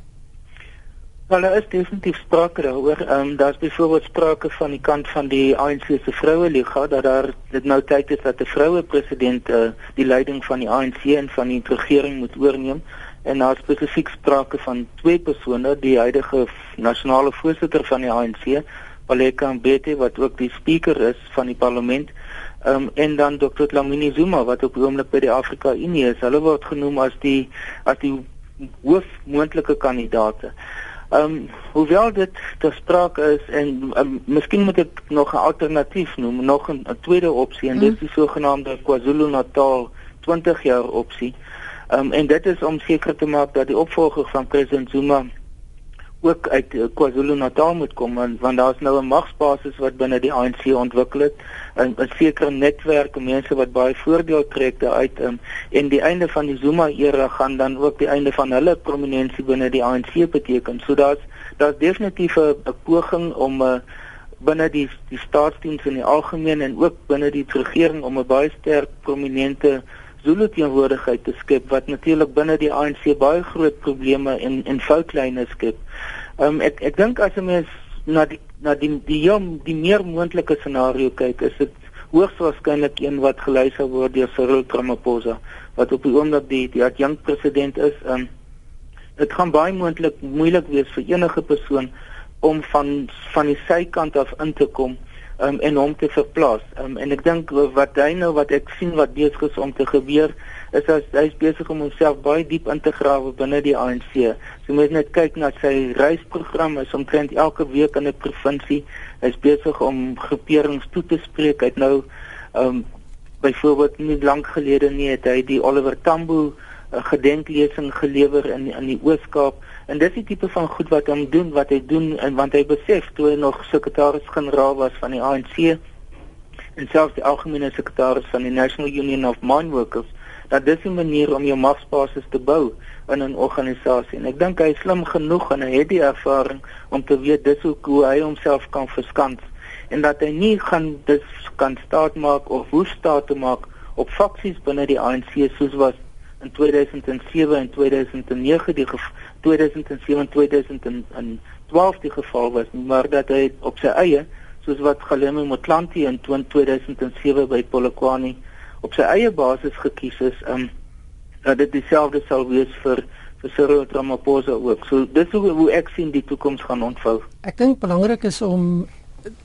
Wel, daar is definitief sprake daaroor. Ehm um, daar's byvoorbeeld sprake van die kant van die ANC se vroue liga dat daar dit nou tyd is dat 'n vroue president uh, die leiding van die ANC en van die regering moet oorneem. En daar spesifiek sprake van twee persone, die huidige nasionale voorsitter van die ANC, Paleka Mbete wat ook die spreker is van die parlement. Ehm um, en dan Dr. Lamini Zuma wat op die oomblik by die Afrika Unie is. Hulle word genoem as die as die hoof moontlike kandidaate. Ehm um, hoewel dit te sprake is en um, miskien moet ek nog 'n alternatief noem, nog 'n tweede opsie en mm. dit is die sogenaamde KwaZulu-Natal 20 jaar opsie. Ehm um, en dit is om seker te maak dat die opvolger van president Zuma ook uit uh, KwaZulu-Natal moet kom want, want daar's nou 'n magsbasis wat binne die ANC ontwikkel het 'n 'n sekere netwerk mense wat baie voordeel trek daaruit um, en die einde van die Zuma era gaan dan ook die einde van hulle prominensie binne die ANC beteken. So daar's daar's definitief 'n poging om 'n uh, binne die die staatsdiens in die algemeen en ook binne die regering om 'n baie sterk prominente Zulu teenwoordigheid te skep wat natuurlik binne die ANC baie groot probleme en en foutlyne skep. Ehm um, ek ek dink as 'n mens na die na die die jong die meer moontlike scenario kyk, is dit hoogs waarskynlik een wat gelei sou word deur Cyril Ramaphosa wat op die oomblik die die adjunkt president is. Ehm um, dit gaan baie moontlik moeilik wees vir enige persoon om van van die sykant af in te kom um, en hom te verplaas. Um, en ek dink wat hy nou wat ek sien wat besig is om te gebeur is as hy besig om homself baie diep in te grawe binne die ANC. So moet net kyk na sy reisprogram is omtrent elke week in 'n provinsie. Hy is besig om groeperings toe te spreek. Hy het nou um byvoorbeeld nie lank gelede nie het hy die Oliver Tambo uh, gedenklesing gelewer in in die Oos-Kaap En dis die tipe van goed wat hom doen wat hy doen en want hy besef toe hy nog sekretaris-generaal was van die ANC en selfs die algemene sekretaris van die National Union of Mine Workers dat dis 'n manier om jou magsbasis te bou in 'n organisasie. En ek dink hy is slim genoeg en hy het die ervaring om te weet dis hoe, hoe hy homself kan verskans en dat hy nie gaan dis kan staat maak of hoe staat te maak op faksies binne die ANC soos was in 2007 en 2009 die 2007 en 2012 die geval was maar dat hy op sy eie soos wat Galeme Motlanthe in 2007 by Polokwane op sy eie basis gekies is um dat dit dieselfde sal wees vir vir Cyril Ramaphosa ook. So dis hoe, hoe ek sien die toekoms gaan ontvou. Ek dink belangrik is om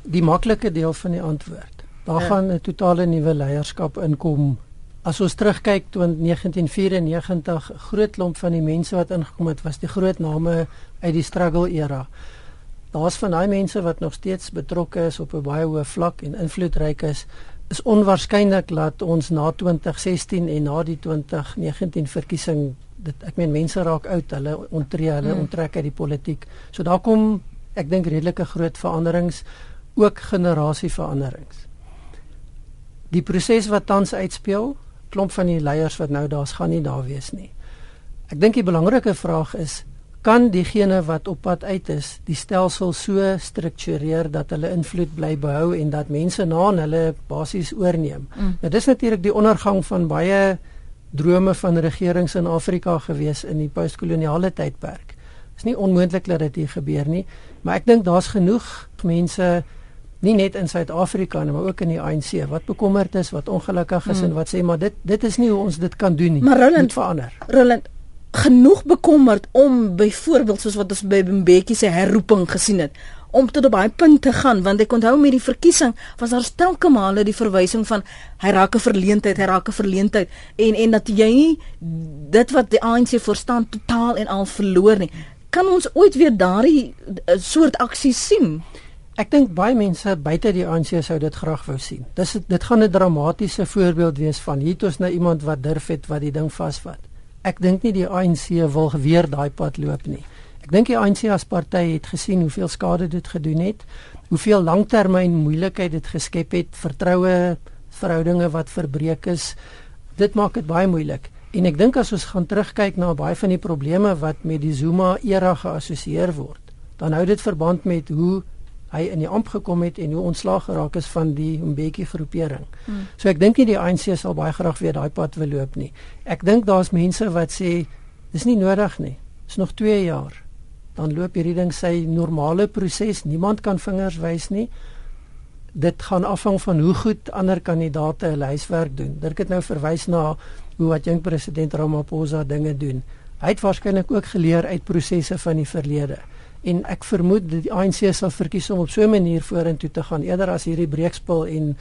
die maklike deel van die antwoord. Daar ja. gaan 'n totale nuwe leierskap inkom. As ons terugkyk tot 1994, groot klomp van die mense wat ingekom het, was die groot name uit die struggle era. Daar's van daai mense wat nog steeds betrokke is op 'n baie hoë vlak en invloedryk is. Is onwaarskynlik dat ons na 2016 en na die 2019 verkiesing dit ek meen mense raak oud, hulle onttree, hulle mm. onttrek uit die politiek. So daar kom ek dink redelike groot veranderings, ook generasieveranderings. Die proses wat tans uitspeel, klomp van die leiers wat nou daar's gaan nie daar wees nie. Ek dink die belangrike vraag is kan diegene wat op pad uit is die stelsel so struktureer dat hulle invloed bly behou en dat mense na hulle basies oorneem. Mm. Nou dis natuurlik die ondergang van baie drome van regerings in Afrika gewees in die postkoloniale tydperk. Dit is nie onmoontlik dat dit hier gebeur nie, maar ek dink daar's genoeg mense nie net in Suid-Afrika nie, maar ook in die ANC wat bekommerd is, wat ongelukkig is mm. en wat sê maar dit dit is nie hoe ons dit kan doen nie. Maar Roland verander. Roland genoeg bekommerd om byvoorbeeld soos wat ons by Mbeki se herroeping gesien het om tot op daai punt te gaan want ek onthou met die verkiesing was daar stelke male die verwysing van hy raak 'n verleentheid hy raak 'n verleentheid en en dat jy nie dit wat die ANC verstaan totaal en al verloor nie. Kan ons ooit weer daardie uh, soort aksie sien? Ek dink baie mense buite die ANC sou dit graag wou sien. Dis dit gaan 'n dramatiese voorbeeld wees van hier toe is nou iemand wat durf het wat die ding vasvat ek dink nie die ANC wil weer daai pad loop nie. Ek dink die ANC as party het gesien hoeveel skade dit gedoen het, hoeveel langtermyn moeilikheid dit geskep het, vertroue verhoudinge wat verbreek is. Dit maak dit baie moeilik. En ek dink as ons gaan terugkyk na baie van die probleme wat met die Zuma era geassosieer word, dan hou dit verband met hoe hy in die amp gekom het en hoe ontslaag geraak is van die Mbeki groepering. Hmm. So ek dink nie die ANC sal baie graag weer daai pad wil loop nie. Ek dink daar's mense wat sê dis nie nodig nie. Dis nog 2 jaar. Dan loop hierdie ding sy normale proses. Niemand kan vingers wys nie. Dit gaan afhang van hoe goed ander kandidaate hulle huiswerk doen. Dirk het nou verwys na hoe wat jong president Ramaphosa dinge doen. Hy het waarskynlik ook geleer uit prosesse van die verlede en ek vermoed die ANC sal verkies om op so 'n manier vorentoe te gaan eerder as hierdie breekspel en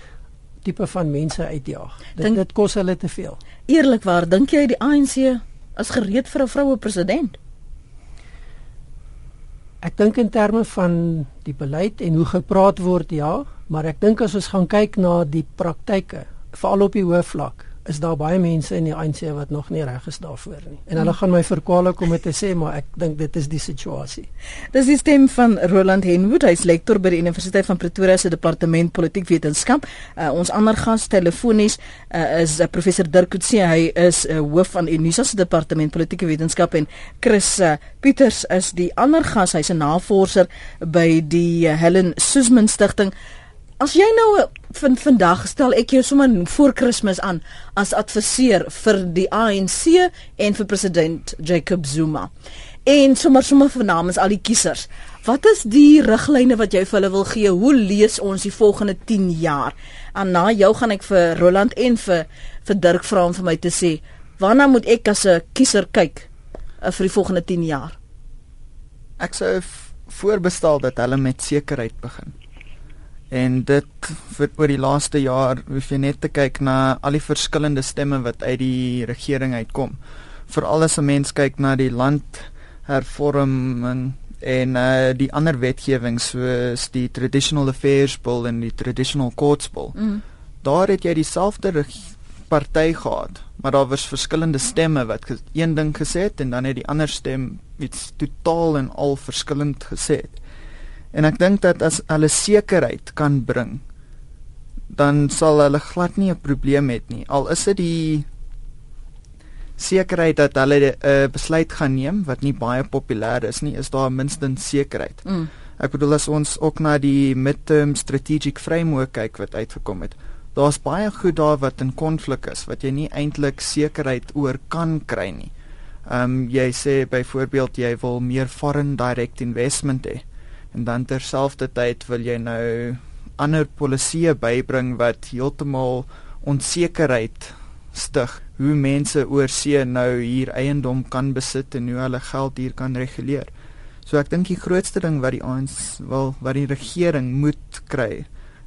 tipe van mense uitjaag. Dit dink, dit kos hulle te veel. Eerlikwaar, dink jy die ANC is gereed vir 'n vroue president? Ek dink in terme van die beleid en hoe gepraat word ja, maar ek dink as ons gaan kyk na die praktyke, veral op die hoë vlak, is daar baie mense in die ANC wat nog nie reg is daarvoor nie. En hulle gaan my verkwalik om dit te sê, maar ek dink dit is die situasie. Dis die stem van Roland Henwood, hy's lektor by die Universiteit van Pretoria se departement politiek wetenskap. Uh, ons ander gas telefonies uh, is uh, professor Dirk Coetzee. Hy is uh, hoof van Unisa se departement politieke wetenskap en Chris uh, Pieters is die ander gas. Hy's 'n navorser by die uh, Helen Suzman Stichting. As jy nou van vandag stel ek jou sommer voor Kersfees aan as adviseur vir die ANC en vir president Jacob Zuma. En sommer sommer vir namens al die kiesers. Wat is die riglyne wat jy vir hulle wil gee? Hoe lees ons die volgende 10 jaar? En na jou gaan ek vir Roland en vir vir Dirk vra om vir my te sê, waarna moet ek as 'n kiezer kyk uh, vir die volgende 10 jaar? Ek sou voorbestel dat hulle met sekerheid begin. En dit vir oor die laaste jaar hoef jy net te kyk na al die verskillende stemme wat uit die regering uitkom. Veral as 'n mens kyk na die land hervorming en uh, die ander wetgewing soos die traditional affairs bill en die traditional courts bill. Mm. Daar het jy dieselfde party gehad, maar daar was verskillende stemme wat een ding gesê het en dan het die ander stem iets totaal en al verskillend gesê. En ek dink dat as hulle sekerheid kan bring, dan sal hulle glad nie 'n probleem hê nie. Al is dit die sekerheid dat hulle 'n uh, besluit gaan neem wat nie baie populêr is nie, is daar minstens sekerheid. Mm. Ek bedoel as ons ook na die midterm strategic framework kyk wat uitgekom het. Daar's baie goed daar wat in konflik is wat jy nie eintlik sekerheid oor kan kry nie. Ehm um, jy sê byvoorbeeld jy wil meer foreign direct investment hê en dan terselfdertyd wil jy nou ander polisieë bybring wat heeltemal onsekerheid stig hoe mense oor see nou hier eiendom kan besit en hoe hulle geld hier kan reguleer. So ek dink die grootste ding wat die ANC wil wat die regering moet kry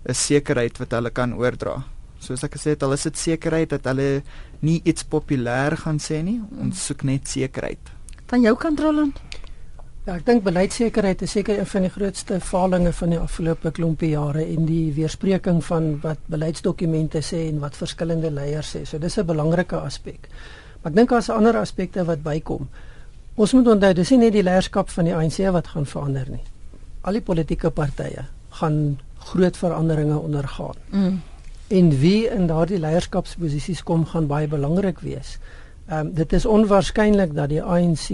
is sekerheid wat hulle kan oordra. Soos ek gesê het, is dit sekerheid dat hulle nie iets populêr gaan sê nie, ons soek net sekerheid. Van jou kant Roland? Ja, ek dink beleidsekerheid is seker een van die grootste falinge van die afgelope klompie jare en die weerspreking van wat beleidsdokumente sê en wat verskillende leiers sê. So dis 'n belangrike aspek. Maar ek dink daar's ander aspekte wat bykom. Ons moet onthou dis nie net die leierskap van die ANC wat gaan verander nie. Al die politieke partye gaan groot veranderinge ondergaan. Mm. En wie in daardie leierskapsposisies kom gaan baie belangrik wees. Ehm um, dit is onwaarskynlik dat die ANC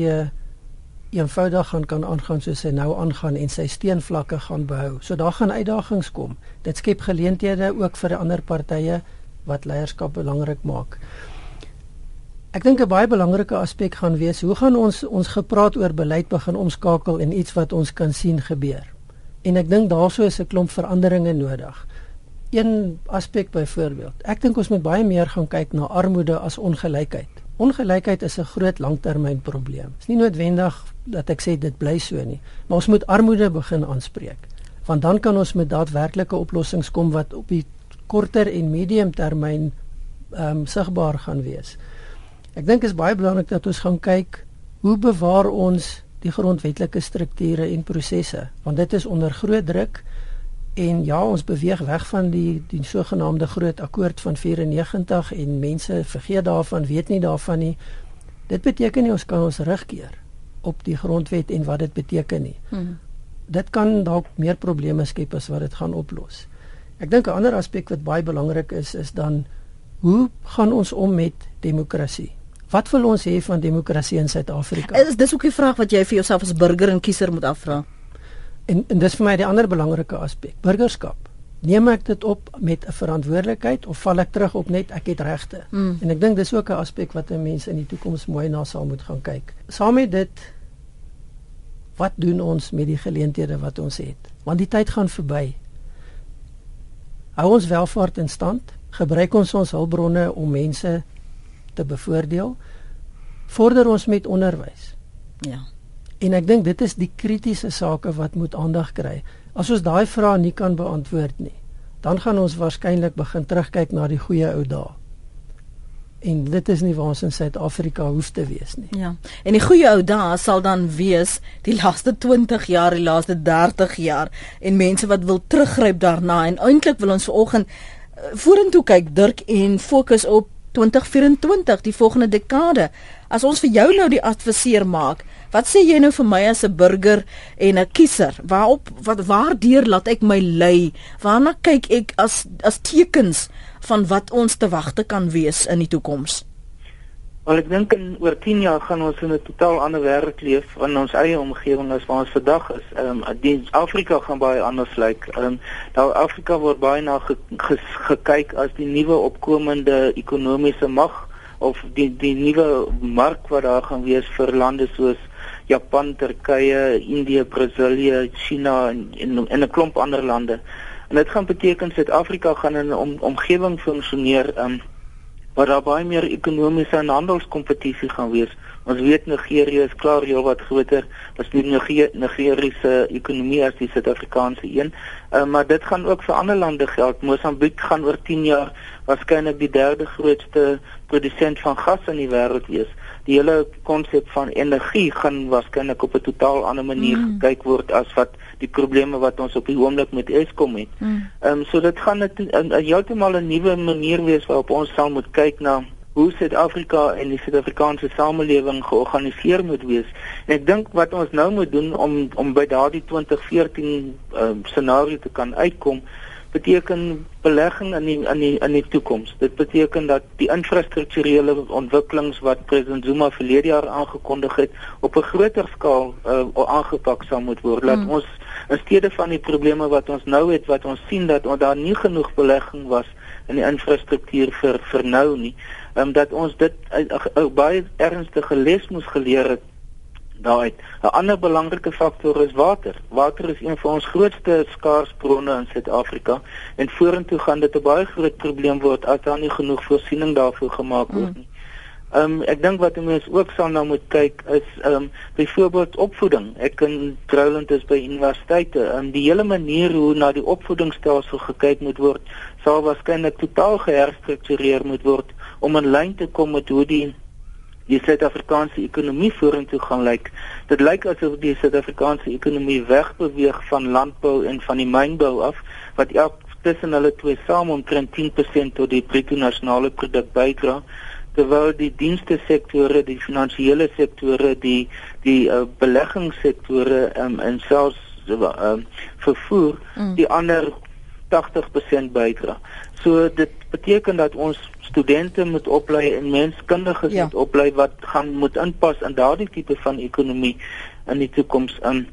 eenvoudig gaan kan aangaan soos hy nou aangaan en sy steenvlakke gaan behou. So daar gaan uitdagings kom. Dit skep geleenthede ook vir ander partye wat leierskap belangrik maak. Ek dink 'n baie belangrike aspek gaan wees hoe gaan ons ons gepraat oor beleid begin omskakel in iets wat ons kan sien gebeur. En ek dink daaroor is 'n klomp veranderinge nodig. Een aspek byvoorbeeld. Ek dink ons moet baie meer gaan kyk na armoede as ongelykheid. Ongelykheid is 'n groot langtermynprobleem. Dit is nie noodwendig dat ek sê dit bly so nie, maar ons moet armoede begin aanspreek. Want dan kan ons met daadwerklike oplossings kom wat op die korter en medium termyn ehm um, sigbaar gaan wees. Ek dink is baie belangrik dat ons gaan kyk hoe bewaar ons die grondwetlike strukture en prosesse want dit is onder groot druk En ja, ons beweeg weg van die die sogenaamde groot akkoord van 94 en mense vergeet daarvan, weet nie daarvan nie. Dit beteken nie ons kan ons rugkeer op die grondwet en wat dit beteken nie. Hmm. Dit kan dalk meer probleme skep as wat dit gaan oplos. Ek dink 'n ander aspek wat baie belangrik is is dan hoe gaan ons om met demokrasie? Wat wil ons hê van demokrasie in Suid-Afrika? Is dis ook 'n vraag wat jy vir jouself as burger en kiezer moet afvra? En en dis vir my die ander belangrike aspek, burgerskap. Neem ek dit op met 'n verantwoordelikheid of val ek terug op net ek het regte? Mm. En ek dink dis ook 'n aspek wat 'n mens in die toekoms mooi na sal moet gaan kyk. Saam met dit wat doen ons met die geleenthede wat ons het? Want die tyd gaan verby. Hou ons welvaart in stand, gebruik ons ons hulpbronne om mense te bevoordeel. Vorder ons met onderwys. Ja. En ek dink dit is die kritiese sake wat moet aandag kry. As ons daai vrae nie kan beantwoord nie, dan gaan ons waarskynlik begin terugkyk na die goeie ou dae. En dit is nie waar ons in Suid-Afrika hoef te wees nie. Ja. En die goeie ou dae sal dan wees die laaste 20 jaar, die laaste 30 jaar en mense wat wil teruggryp daarna en eintlik wil ons vanoggend uh, vorentoe kyk, Dirk en fokus op 2024, die volgende dekade. As ons vir jou nou die adviseer maak, wat sê jy nou vir my as 'n burger en 'n kiezer? Waarop wat waardeur laat ek my lei? Waarna kyk ek as as tekens van wat ons te wagte kan wees in die toekoms? Wel ek dink in oor 10 jaar gaan ons in 'n totaal ander wêreld leef in ons eie omgewing as wat ons vandag is. Ehm um, die Afrika gaan baie anders lyk. Ehm um, nou Afrika word baie na ge, ge, gekyk as die nuwe opkomende ekonomiese mag of die die nuwe mark wat daar gaan wees vir lande soos Japan, Turkye, Indië, Brasilië, China en en 'n klomp ander lande. En dit gaan beteken Suid-Afrika gaan in 'n om, omgewing funksioneer um, waar daar baie meer ekonomiese en handelskompetisie gaan wees. Ons weet Nigerië is klaar heel wat groter as die Nigeriese ekonomie as die Suid-Afrikaanse een. Uh, maar dit gaan ook vir ander lande geld. Mosambiek gaan oor 10 jaar waarskynlik die derde grootste produsent van gas in die wêreld wees die hele konsep van energie gaan waarskynlik op 'n totaal ander manier mm. gekyk word as wat die probleme wat ons op die oomblik met Eskom het. Mm. Ehm mm. um, so dit gaan 'n heeltemal 'n nuwe manier wees waarop ons sal moet kyk na hoe Suid-Afrika en die Suid-Afrikaanse samelewing georganiseer moet wees. En ek dink wat ons nou moet doen om om by daardie 2014 ehm um, scenario te kan uitkom beteken belegging in die in die in die toekoms. Dit beteken dat die infrastrukturele ontwikkelings wat president Zuma verlede jaar aangekondig het op 'n groter skaal uh, aangepak sal moet word. Laat hmm. ons in steede van die probleme wat ons nou het wat ons sien dat daar nie genoeg belegging was in die infrastruktuur vir vir nou nie, um, dat ons dit 'n uh, uh, uh, baie ernstige les moes geleer het daai 'n ander belangrike faktor is water. Water is een van ons grootste skaarsbronne in Suid-Afrika en vorentoe gaan dit 'n baie groot probleem word as daar nie genoeg voorsiening daarvoor gemaak word nie. Ehm um, ek dink wat mense ook sal nou moet kyk is ehm um, byvoorbeeld opvoeding. Ek in Trouland is by universiteite. Ehm um, die hele manier hoe na die opvoedingsstelsel gekyk moet word, sal waarskynlik totaal geherstruktureer moet word om in lyn te kom met hoe die die Suid-Afrikaanse ekonomie vorentoe gaan lyk. Dit lyk asof die Suid-Afrikaanse ekonomie wegbeweeg van landbou en van die mynbou af wat elk tussen hulle twee saam omtrent 10% tot die bruto nasionale produk bydra terwyl die dienste sektore, die finansiële sektore, die die uh, beleggingssektore um, en selfs uh, vervoer mm. die ander 80% bydra. So dit beteken dat ons studente moet oplei en menskundiges ja. moet oplei wat gaan moet inpas in daardie tipe van ekonomie in die toekoms in.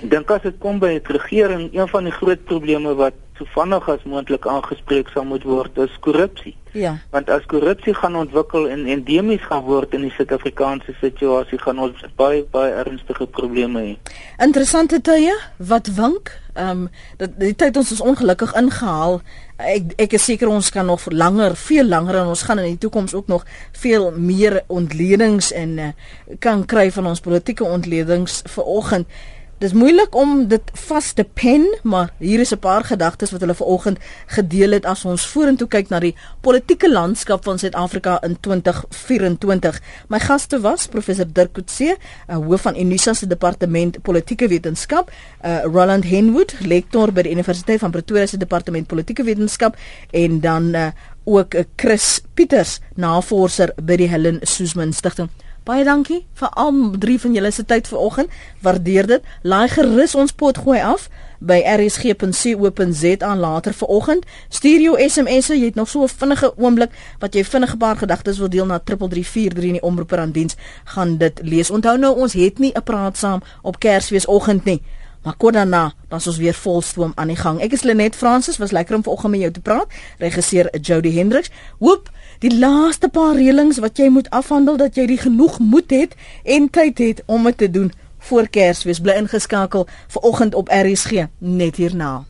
Ek dink as dit kom by die regering, een van die groot probleme wat so vinnig as moontlik aangespreek sal moet word is korrupsie. Ja. Want as korrupsie gaan ontwikkel en endemies gaan word in die Suid-Afrikaanse situasie, gaan ons baie baie ernstige probleme hê. Interessante tye wat wink. Ehm um, die tyd ons is ongelukkig ingehaal. Ek ek is seker ons kan nog langer, veel langer en ons gaan in die toekoms ook nog veel meer ontledings en uh, kan kry van ons politieke ontledings vir oggend. Dis moeilik om dit vas te pen, maar hier is 'n paar gedagtes wat hulle vanoggend gedeel het as ons vorentoe kyk na die politieke landskap van Suid-Afrika in 2024. My gaste was professor Dirk Coetzee, hoof van Unisa se departement politieke wetenskap, uh, Roland Henwood, lektor by die Universiteit van Pretoria se departement politieke wetenskap en dan uh, ook uh, Chris Pieters, navorser by die Helen Suzman Stichting. Baie dankie vir al drie van julle se tyd vanoggend. Waardeer dit. Laai gerus ons pot gooi af by rsg.co.za later vanoggend. Stuur jou SMS'e, jy het nog so 'n vinnige oomblik wat jy vinnige paar gedagtes wil deel na 3343 in die omroeper aan diens gaan dit lees. Onthou nou ons het nie 'n praat saam op Kersfeesoggend nie. Maar kort daarna, dan ons weer volstroom aan die gang. Ek is Lenet Fransis, was lekker om vanoggend met jou te praat. Regisseur Jody Hendriks. Hoop die laaste paar reëlings wat jy moet afhandel dat jy die genoeg moed het en tyd het om dit te doen voor Kersfees. Bly ingeskakel vir oggend op RSG net hierna